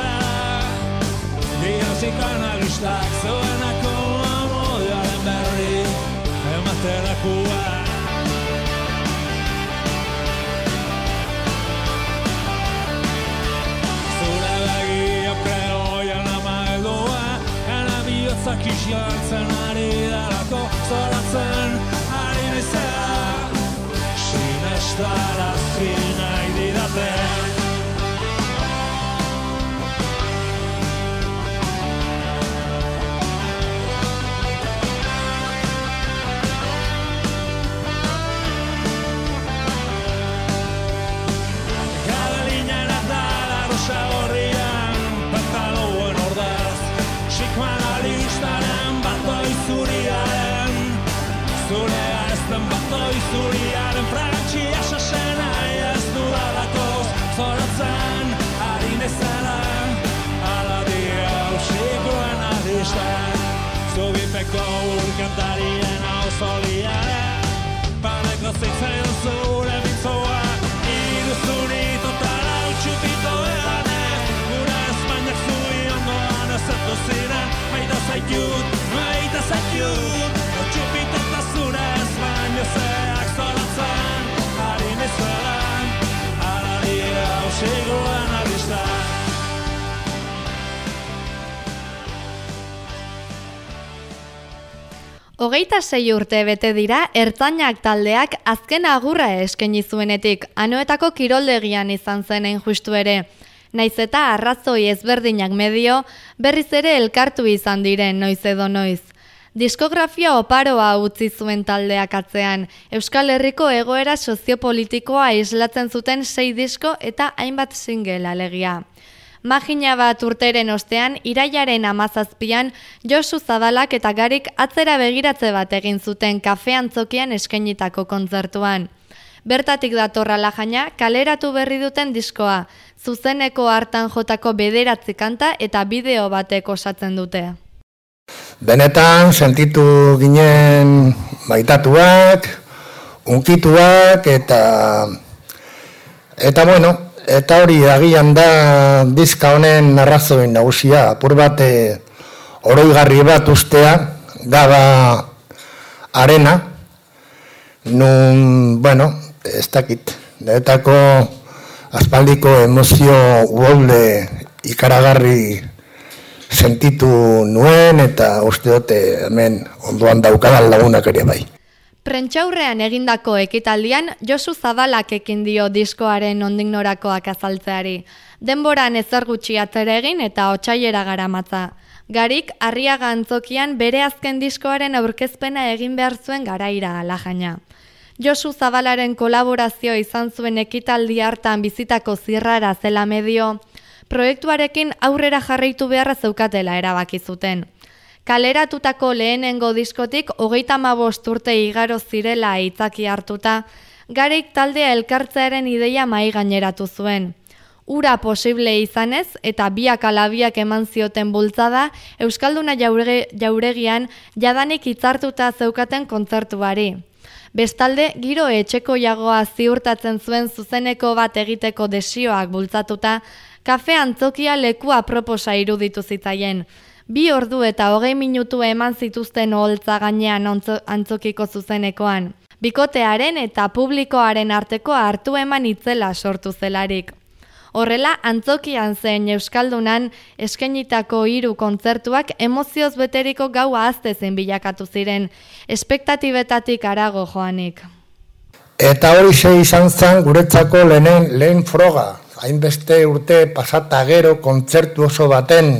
E Vi gör sig sköna ruschtag så batoi zuriaren Zurea ez den batoi zuriaren Frantxia sasena ez dudalako Zoratzen ari nezela Ala dia xikoan alistan Zubipeko urkantarien hau zoliaren Padeko zitzen Hogeita sei urte bete dira ertzainak taldeak azken agurra eskaini zuenetik anoetako kiroldegian izan zen hain justu ere. Naiz eta arrazoi ezberdinak medio berriz ere elkartu izan diren noiz edo noiz. Diskografia oparoa utzi zuen taldeak atzean, Euskal Herriko egoera soziopolitikoa islatzen zuten sei disko eta hainbat single alegia. Magina bat urteren ostean, iraiaren amazazpian, Josu Zabalak eta Garik atzera begiratze bat egin zuten kafe antzokian eskainitako kontzertuan. Bertatik datorra lajaina, kaleratu berri duten diskoa, zuzeneko hartan jotako bederatzi kanta eta bideo batek osatzen dute. Benetan sentitu ginen baitatuak, unkituak eta eta bueno, eta hori agian da bizka honen arrazoin nagusia, apur bat eh, oroigarri bat ustea, gaba arena, nun, bueno, ez dakit, niretako aspaldiko emozio uolde ikaragarri sentitu nuen eta uste dute hemen ondoan daukadan lagunak ere bai. Prentxaurrean egindako ekitaldian Josu Zabalak ekin dio diskoaren ondik norakoak azaltzeari. Denboran ezer gutxi atzera egin eta otsaiera garamatza. Garik harriaga antzokian bere azken diskoaren aurkezpena egin behar zuen garaira alajaina. Josu Zabalaren kolaborazio izan zuen ekitaldi hartan bizitako zirrara zela medio, proiektuarekin aurrera jarraitu beharra zeukatela erabaki zuten. Kaleratutako lehenengo diskotik hogeita mabost urte igaro zirela aitzaki hartuta, gareik taldea elkartzearen ideia mai gaineratu zuen. Ura posible izanez eta biak alabiak eman zioten bultzada Euskalduna jaurege, jauregian jadanik hitzartuta zeukaten kontzertuari. Bestalde, giro etxeko jagoa ziurtatzen zuen zuzeneko bat egiteko desioak bultzatuta, kafe antzokia leku aproposa iruditu zitzaien. Bi ordu eta hogei minutu eman zituzten oholtza gainean antzokiko zuzenekoan. Bikotearen eta publikoaren arteko hartu eman itzela sortu zelarik. Horrela, antzokian zen Euskaldunan eskainitako hiru kontzertuak emozioz beteriko gaua azte zen bilakatu ziren, espektatibetatik arago joanik. Eta hori ze izan zen guretzako lehenen lehen froga, hainbeste urte pasata gero kontzertu oso baten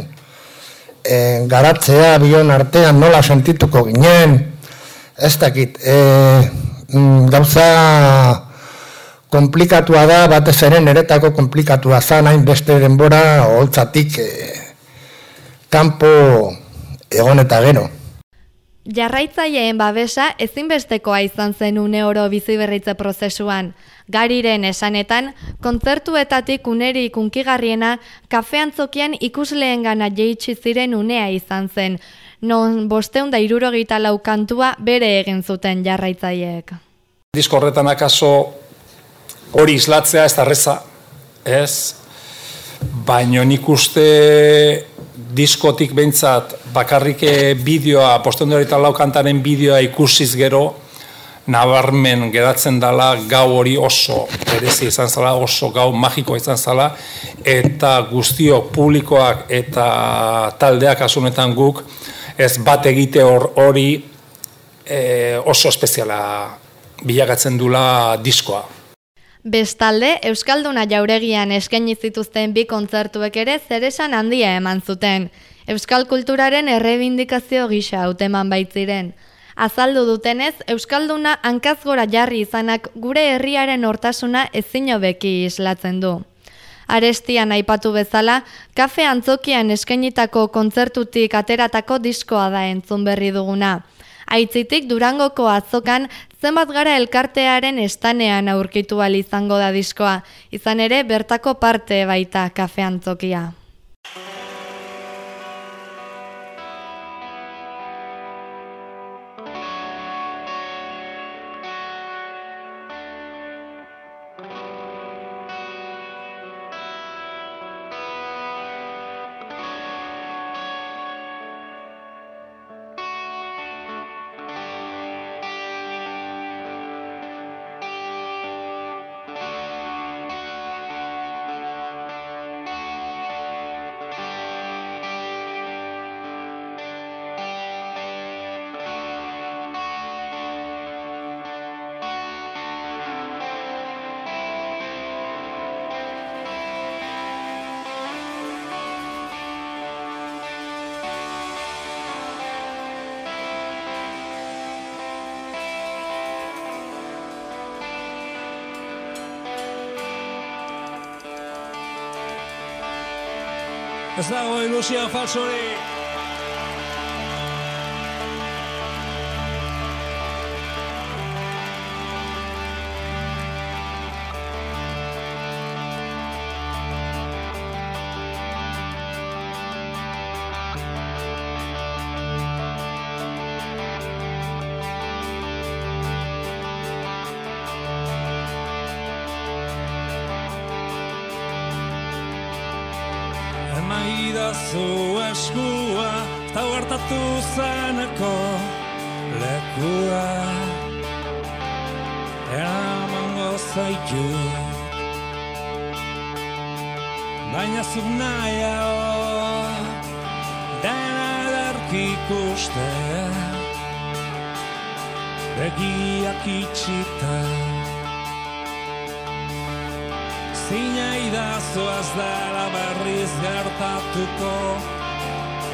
e, garatzea bion artean nola sentituko ginen, ez dakit, e, gauza komplikatua da, batez ere niretako komplikatua zan hainbeste denbora holtzatik e, kanpo egon eta gero. Jarraitzaileen babesa ezinbestekoa izan zen une oro bizi berritze prozesuan. Gariren esanetan, kontzertuetatik uneri ikunkigarriena kafe antzokian ikusleen gana jeitsi ziren unea izan zen, non bosteun da irurogeita lau kantua bere egin zuten jarraitzaileek. Disko horretan akaso hori islatzea ez da reza, ez, baino nik uste diskotik behintzat bakarrik bideoa, postendu eta laukantaren bideoa ikusiz gero, nabarmen geratzen dala gau hori oso berezi izan zala, oso gau magiko izan zala, eta guztio publikoak eta taldeak asunetan guk, ez bat egite hori e, oso espeziala bilagatzen dula diskoa. Bestalde, Euskalduna jauregian eskaini zituzten bi kontzertuek ere zeresan handia eman zuten. Euskal kulturaren errebindikazio gisa hauteman baitziren. Azaldu dutenez, Euskalduna hankazgora jarri izanak gure herriaren hortasuna ezin hobeki islatzen du. Arestian aipatu bezala, kafe antzokian eskainitako kontzertutik ateratako diskoa da entzun berri duguna. Aitzitik Durangoko azokan zenbat gara elkartearen estanean aurkitu izango da diskoa, izan ere bertako parte baita kafean zokia. Ez dago ilusio falsorik. Zu eskua eta huertatu zeneko lekua. Eramango zaitu. Baina zuk nahiago dena edarkik uste begiak itxita. Zina idazu az dela berriz gertatuko.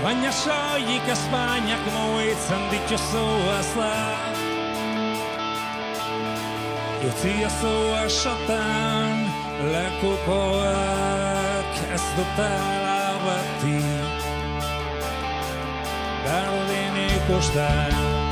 Baina soilik Espainiak muitzen dituzu ez da. Jutzi ezu esaten lekukoak ez dutela beti. Berdin ikusten